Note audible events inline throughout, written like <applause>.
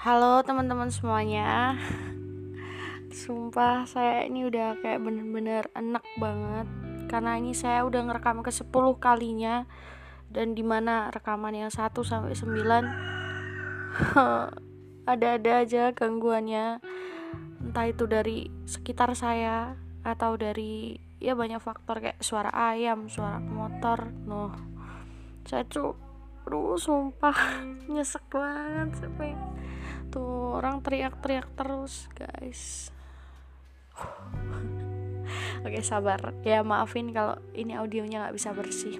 Halo teman-teman semuanya. <laughs> Sumpah saya ini udah kayak bener-bener enak banget. Karena ini saya udah ngerekam ke 10 kalinya. Dan di mana rekaman yang 1 sampai 9 <laughs> Ada-ada aja gangguannya. Entah itu dari sekitar saya Atau dari ya banyak faktor kayak suara ayam, suara motor. Noh Saya tuh Aduh sumpah <laughs> nyesek banget sampai tuh orang teriak-teriak terus guys. <laughs> Oke sabar. Ya maafin kalau ini audionya nggak bisa bersih.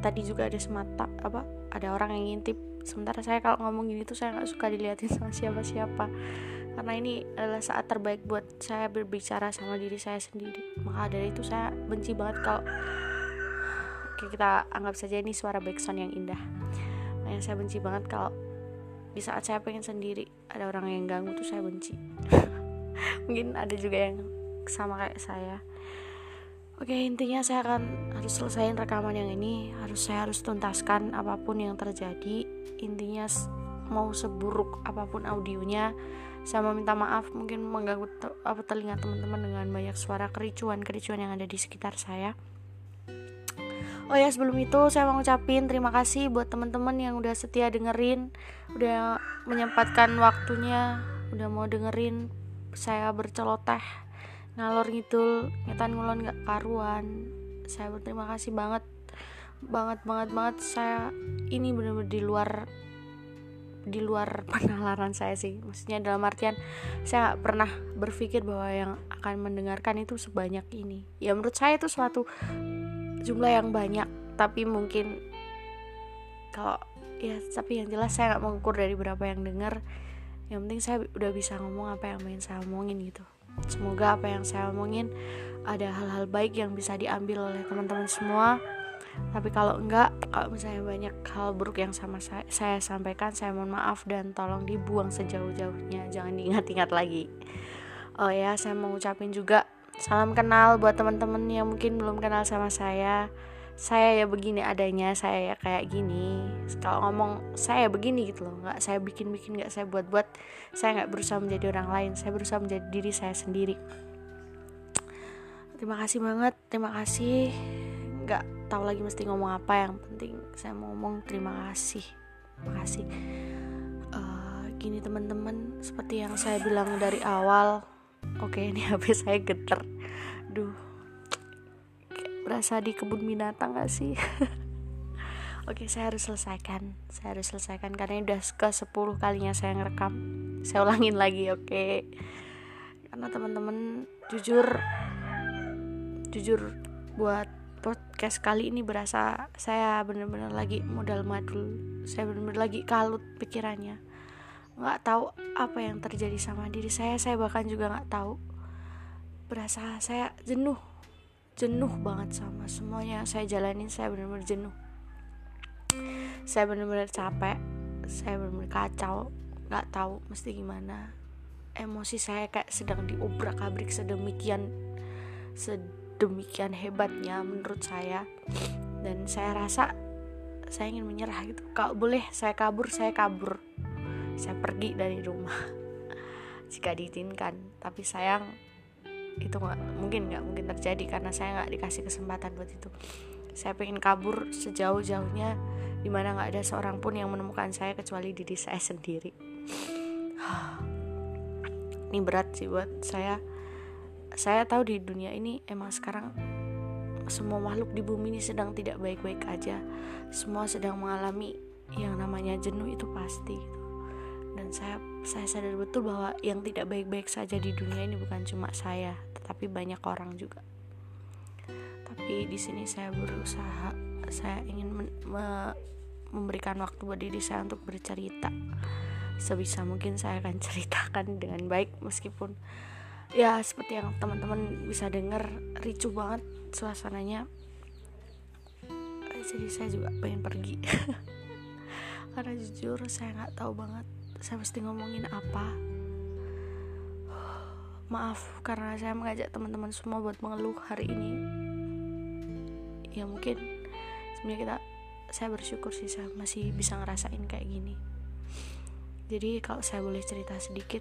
Tadi juga ada semata apa ada orang yang ngintip. Sementara saya kalau ngomong gini tuh saya nggak suka dilihatin sama siapa-siapa. Karena ini adalah saat terbaik buat saya berbicara sama diri saya sendiri. Maka dari itu saya benci banget kalau oke kita anggap saja ini suara backsound yang indah. Yang saya benci banget kalau di saat saya pengen sendiri ada orang yang ganggu tuh saya benci. <laughs> Mungkin ada juga yang sama kayak saya. Oke intinya saya akan harus selesaiin rekaman yang ini. Harus saya harus tuntaskan apa pun yang terjadi. Intinya mau seburuk apa pun audionya saya mau minta maaf. Mungkin mengganggu te apa telinga teman-teman dengan banyak suara kericuan kericuan yang ada di sekitar saya Oh ya sebelum itu saya mau ngucapin terima kasih buat teman-teman yang udah setia dengerin, udah menyempatkan waktunya, udah mau dengerin saya berceloteh ngalor ngidul, ngetan ngulon gak karuan. Saya berterima kasih banget, banget banget banget. Saya ini bener-bener di luar di luar <laughs> penalaran saya sih. Maksudnya dalam artian saya gak pernah berpikir bahwa yang akan mendengarkan itu sebanyak ini. Ya menurut saya itu suatu jumlah yang banyak tapi mungkin kalau ya tapi yang jelas saya nggak mengukur dari berapa yang dengar. Yang penting saya udah bisa ngomong apa yang ingin saya omongin gitu. Semoga apa yang saya omongin ada hal-hal baik yang bisa diambil oleh teman-teman semua. Tapi kalau enggak kalau misalnya banyak hal buruk yang sama saya, saya sampaikan saya mohon maaf dan tolong dibuang sejauh-jauhnya. Jangan diingat-ingat lagi. Oh ya saya mau ngucapin juga Salam kenal buat teman-teman yang mungkin belum kenal sama saya. Saya ya begini adanya, saya ya kayak gini. Kalau ngomong saya begini gitu loh, nggak saya bikin-bikin, nggak saya buat-buat. Saya nggak berusaha menjadi orang lain, saya berusaha menjadi diri saya sendiri. Terima kasih banget, terima kasih. Nggak tahu lagi mesti ngomong apa yang penting saya mau ngomong terima kasih, terima kasih. Uh, gini teman-teman, seperti yang saya bilang dari awal oke ini <laughs> HP saya geter. Duh. Berasa di kebun binatang gak sih? <laughs> Oke saya harus selesaikan. Saya harus selesaikan Karena ini udah ke 10 kalinya saya ngerekam. Saya ulangin lagi oke? Karena teman-teman Jujur Jujur Buat podcast kali ini berasa Saya bener-bener lagi modal madul. Saya bener-bener lagi kalut pikirannya nggak tahu apa yang terjadi sama diri saya. Saya bahkan juga nggak tahu. Berasa saya jenuh. Jenuh banget sama semuanya saya jalanin. Saya benar-benar jenuh. Saya benar-benar capek. Saya benar-benar kacau. Nggak tahu mesti gimana. Emosi saya kayak sedang diobrak abrik sedemikian sedemikian hebatnya menurut saya. Dan saya rasa saya ingin menyerah gitu. Kalau boleh saya kabur saya kabur saya pergi dari rumah. <laughs> Jika diizinkan. Tapi sayang itu nggak mungkin nggak mungkin terjadi karena saya nggak dikasih kesempatan buat itu. Saya pengen kabur sejauh-jauhnya di mana nggak ada seorang pun yang menemukan saya kecuali diri saya sendiri. <sighs> Ini berat sih buat saya. Saya tahu di dunia ini emang sekarang semua makhluk di bumi ini sedang tidak baik-baik aja. Semua sedang mengalami yang namanya jenuh itu pasti gitu dan saya saya sadar betul bahwa yang tidak baik-baik saja di dunia ini bukan cuma saya tetapi banyak orang juga. Tapi di sini saya berusaha saya ingin me me memberikan waktu buat diri saya untuk bercerita. Sebisa mungkin saya akan <laughs> ceritakan dengan baik meskipun ya seperti yang teman-teman bisa dengar ricuh banget suasananya. Jadi saya juga pengen pergi. <laughs> Karena jujur saya nggak tahu banget saya mesti ngomongin apa? Maaf karena saya mengajak teman-teman semua buat mengeluh hari ini. Ya mungkin sebenarnya kita saya bersyukur sih saya masih bisa ngerasain kayak gini. Jadi kalau saya boleh cerita sedikit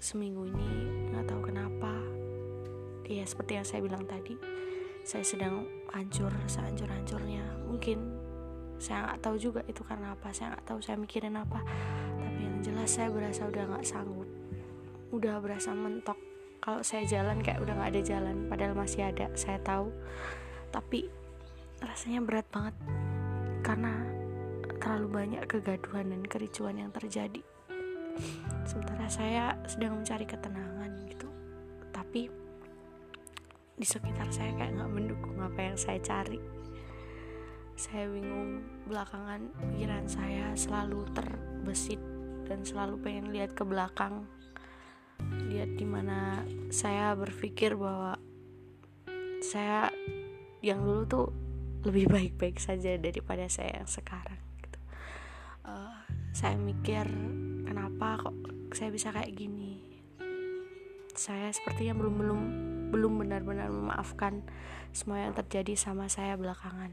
seminggu ini nggak tahu kenapa ya seperti yang saya bilang tadi saya sedang hancur sehancur-hancurnya. Mungkin saya nggak tahu juga itu karena apa saya nggak tahu saya mikirin apa yang jelas saya berasa udah nggak sanggup. Udah berasa mentok. Kalau saya jalan kayak udah nggak ada jalan padahal masih ada saya tahu. Tapi rasanya berat banget. Karena terlalu banyak kegaduhan dan kericuan yang terjadi. Sementara saya sedang mencari ketenangan gitu. Tapi di sekitar saya kayak nggak mendukung apa yang saya cari. Saya bingung belakangan pikiran saya selalu terbesit dan selalu pengen lihat ke belakang. Lihat di mana saya berpikir bahwa saya yang dulu tuh lebih <laughs> baik-baik saja daripada saya yang sekarang gitu. uh, saya mikir kenapa kok saya bisa kayak gini? Saya sepertinya belum belum belum benar-benar memaafkan semua yang terjadi sama saya belakangan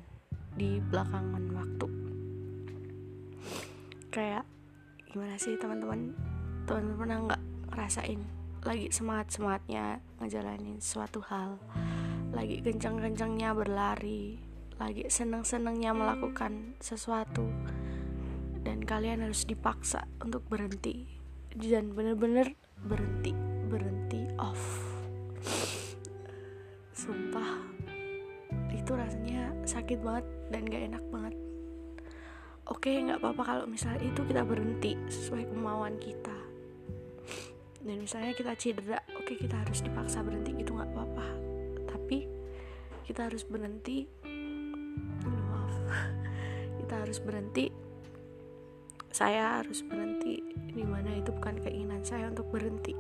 di belakangan waktu. Kayak gimana sih teman-teman? Teman-teman pernah nggak ngerasain lagi semangat semangatnya ngejalanin suatu hal? Lagi kencang-kencangnya berlari lagi seneng-senengnya melakukan sesuatu dan kalian harus dipaksa untuk berhenti. Dan bener-bener berhenti berhenti off. Sumpah itu rasanya sakit banget dan gak enak banget oke nggak apa-apa kalau misalnya itu kita berhenti sesuai kemauan kita. Dan misalnya kita cedera oke kita harus dipaksa berhenti itu nggak apa-apa. Tapi kita harus berhenti <laughs> kita harus berhenti saya harus berhenti. Di mana itu bukan keinginan saya untuk berhenti.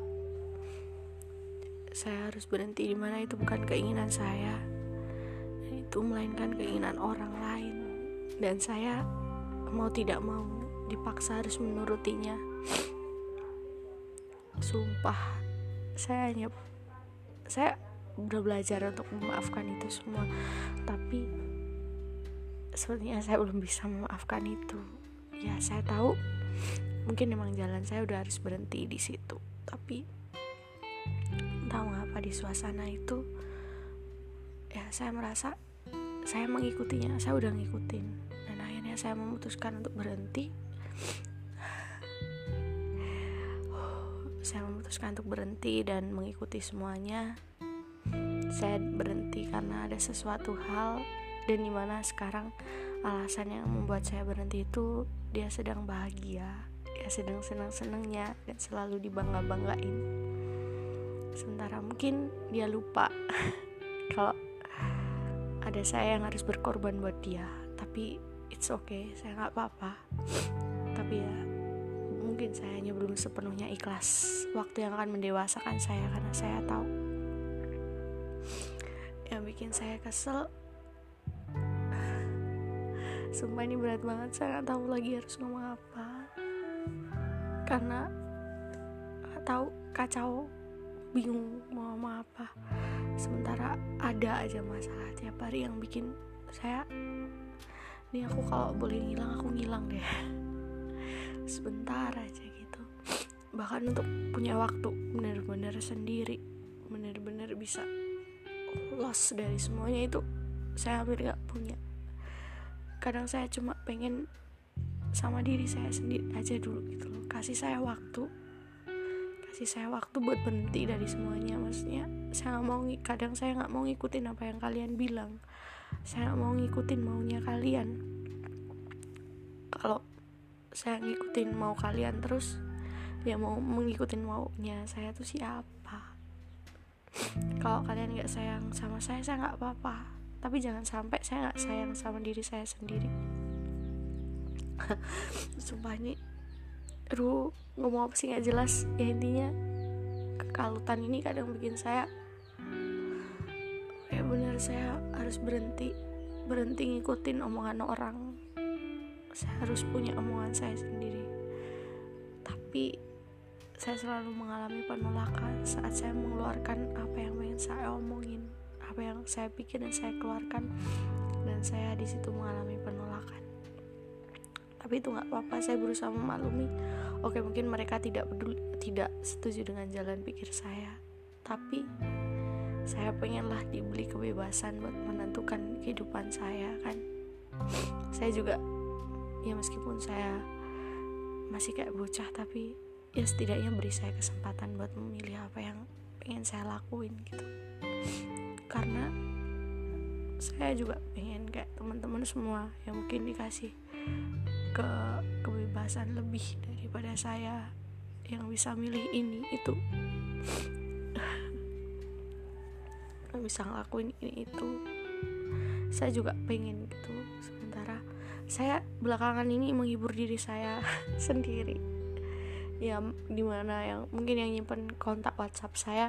Saya harus berhenti di mana itu bukan keinginan saya. Itu melainkan keinginan orang lain. Dan saya mau tidak mau dipaksa harus menurutinya. Sumpah saya hanya saya udah belajar untuk memaafkan itu semua. Tapi sepertinya saya belum bisa memaafkan itu. Ya saya tahu mungkin memang jalan saya udah harus berhenti di situ. Tapi entah mengapa di suasana itu ya saya merasa saya mengikutinya saya udah ngikutin saya memutuskan untuk berhenti. Saya memutuskan untuk berhenti dan mengikuti semuanya. Saya berhenti karena ada sesuatu hal dan di mana sekarang alasan yang membuat saya berhenti itu dia sedang bahagia. Dia sedang senang-senangnya dan selalu dibangga-banggain. Sementara mungkin dia lupa <laughs> kalau ada saya yang harus berkorban buat dia. Tapi it's okay saya nggak apa-apa. Tapi ya mungkin saya hanya belum sepenuhnya ikhlas waktu yang akan mendewasakan saya karena saya tahu. Yang bikin saya kesel Sumpah ini berat banget Saya nggak tahu lagi harus ngomong apa. Karena nggak tahu kacau Bingung mau ngomong apa. Sementara ada aja masalah tiap hari yang bikin saya Ini aku kalau boleh ngilang aku ngilang deh. Sebentar aja gitu. Bahkan untuk punya waktu bener-bener sendiri. Bener-bener bisa lost dari semuanya itu Saya hampir gak punya. Kadang saya cuma pengen sama diri saya sendiri aja dulu gitu loh. Kasih saya waktu. Kasih saya waktu buat berhenti dari semuanya. Maksudnya saya nggak mau kadang saya nggak mau ngikutin apa yang kalian bilang saya mau ngikutin maunya kalian. Kalau saya ngikutin mau kalian terus ya mau mengikutin maunya saya tuh siapa? <laughs> Kalau kalian nggak sayang sama saya saya nggak apa-apa. Tapi jangan sampai saya nggak sayang sama diri saya sendiri. <laughs> Sumpah ini Aduh ngomong apa sih nggak jelas. Ya intinya kekalutan ini kadang bikin saya kayak bener saya harus berhenti berhenti ngikutin omongan orang. Saya harus punya omongan saya sendiri. Tapi saya selalu mengalami penolakan saat saya mengeluarkan apa yang ingin saya omongin apa yang saya pikir dan saya keluarkan. Dan saya di situ mengalami penolakan. Tapi itu nggak apa-apa saya berusaha memaklumi. Oke mungkin mereka tidak peduli tidak setuju dengan jalan pikir saya. Tapi saya pengenlah dibeli kebebasan buat menentukan kehidupan saya kan. Saya juga ya meskipun saya masih kayak bocah tapi ya setidaknya beri saya kesempatan buat memilih apa yang pengen saya lakuin gitu. Karena saya juga pengen kayak teman-teman semua yang mungkin dikasih ke kebebasan lebih daripada saya yang bisa milih ini itu bisa ngelakuin ini itu. Saya juga pengen gitu sementara saya belakangan ini menghibur diri saya <laughs> sendiri. Ya di mana yang mungkin yang nyimpen kontak WhatsApp saya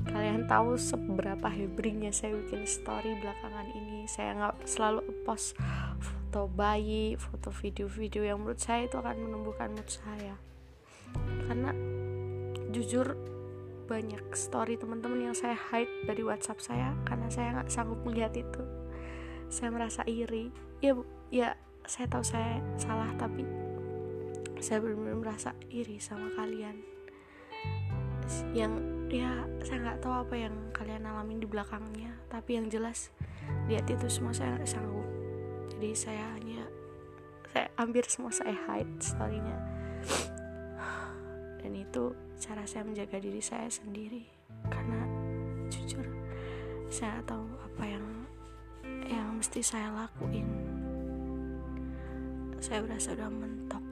kalian tahu seberapa hebringnya saya bikin story belakangan ini. Saya nggak selalu post foto bayi foto video-video yang menurut saya itu akan menumbuhkan mood saya. Karena jujur banyak story teman-teman yang saya hide dari WhatsApp saya karena saya nggak sanggup melihat itu. Saya merasa iri. Ya ya saya tahu saya salah tapi saya benar-benar merasa iri sama kalian. Yang ya saya nggak tahu apa yang kalian alamin di belakangnya tapi yang jelas lihat itu semua saya nggak sanggup. Jadi saya hanya saya hampir semua saya hide storynya dan itu cara saya menjaga diri saya sendiri. Karena jujur saya tahu apa yang yang mesti saya lakuin. Saya berasa udah mentok.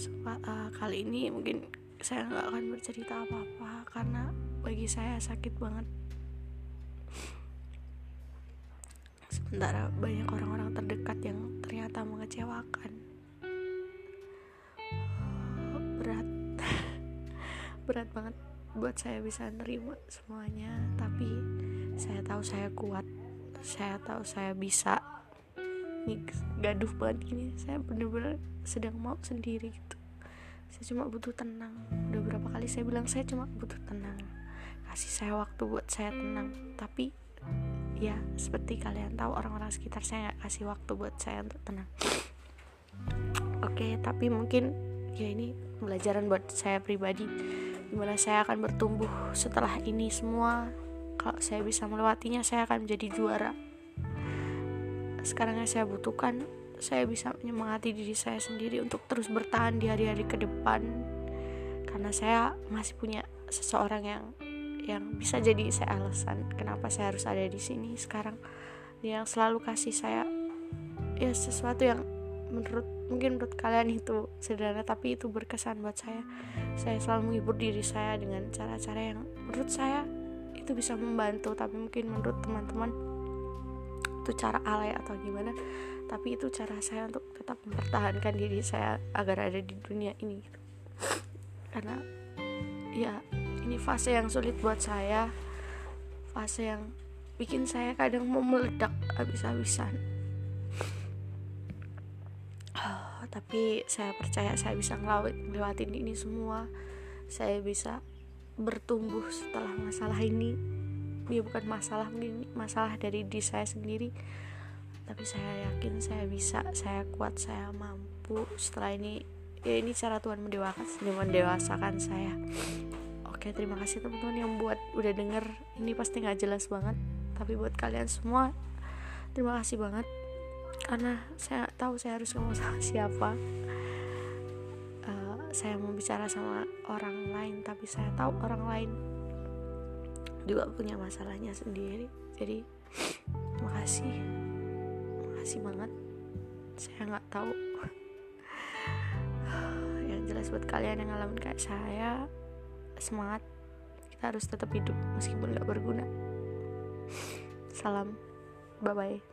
Sumpah, uh, kali ini mungkin saya nggak akan bercerita apa-apa karena bagi saya sakit banget. Sementara banyak orang-orang terdekat yang ternyata mengecewakan berat banget buat saya bisa nerima semuanya. Tapi saya tahu saya kuat. Saya tahu saya bisa. Nih gaduh banget gini. Saya bener-bener sedang mau sendiri gitu. Saya cuma butuh tenang. Udah berapa kali saya bilang saya cuma butuh tenang. Kasih saya waktu buat saya tenang. Tapi ya seperti kalian tahu orang-orang sekitar saya nggak kasih waktu buat saya untuk tenang. Oke tapi mungkin ya ini pembelajaran buat saya pribadi di mana saya akan bertumbuh setelah ini semua. Kalau saya bisa melewatinya saya akan menjadi juara. Sekarang yang saya butuhkan saya bisa menyemangati diri saya sendiri untuk terus bertahan di hari-hari ke depan. Karena saya masih punya seseorang yang yang bisa jadi saya alasan kenapa saya harus ada di sini sekarang. Yang selalu kasih saya ya sesuatu yang menurut mungkin menurut kalian itu sederhana tapi itu berkesan buat saya. Saya selalu menghibur diri saya dengan cara-cara yang menurut saya itu bisa membantu. Tapi mungkin menurut teman-teman itu cara alay atau gimana? Tapi itu cara saya untuk tetap mempertahankan diri saya agar ada di dunia ini gitu. karena ya ini fase yang sulit buat saya. Fase yang bikin saya kadang mau meledak habis-habisan tapi saya percaya saya bisa ngelewatin ini semua. Saya bisa bertumbuh setelah masalah ini. Dia bukan masalah mungkin masalah dari diri saya sendiri. Tapi saya yakin saya bisa saya kuat saya mampu. Setelah ini ya ini cara Tuhan mendewakan mendewasakan saya. Oke terima kasih teman-teman yang buat udah denger. Ini pasti nggak jelas banget. Tapi buat kalian semua terima kasih banget karena saya tahu saya harus ngomong sama siapa. Uh, saya mau bicara sama orang lain tapi saya tahu orang lain juga punya masalahnya sendiri. Jadi makasih. Makasih banget. Saya nggak tahu. <sighs> Yang jelas buat kalian yang ngalamin kayak saya semangat. Kita harus tetap hidup meskipun nggak berguna. Salam. Bye bye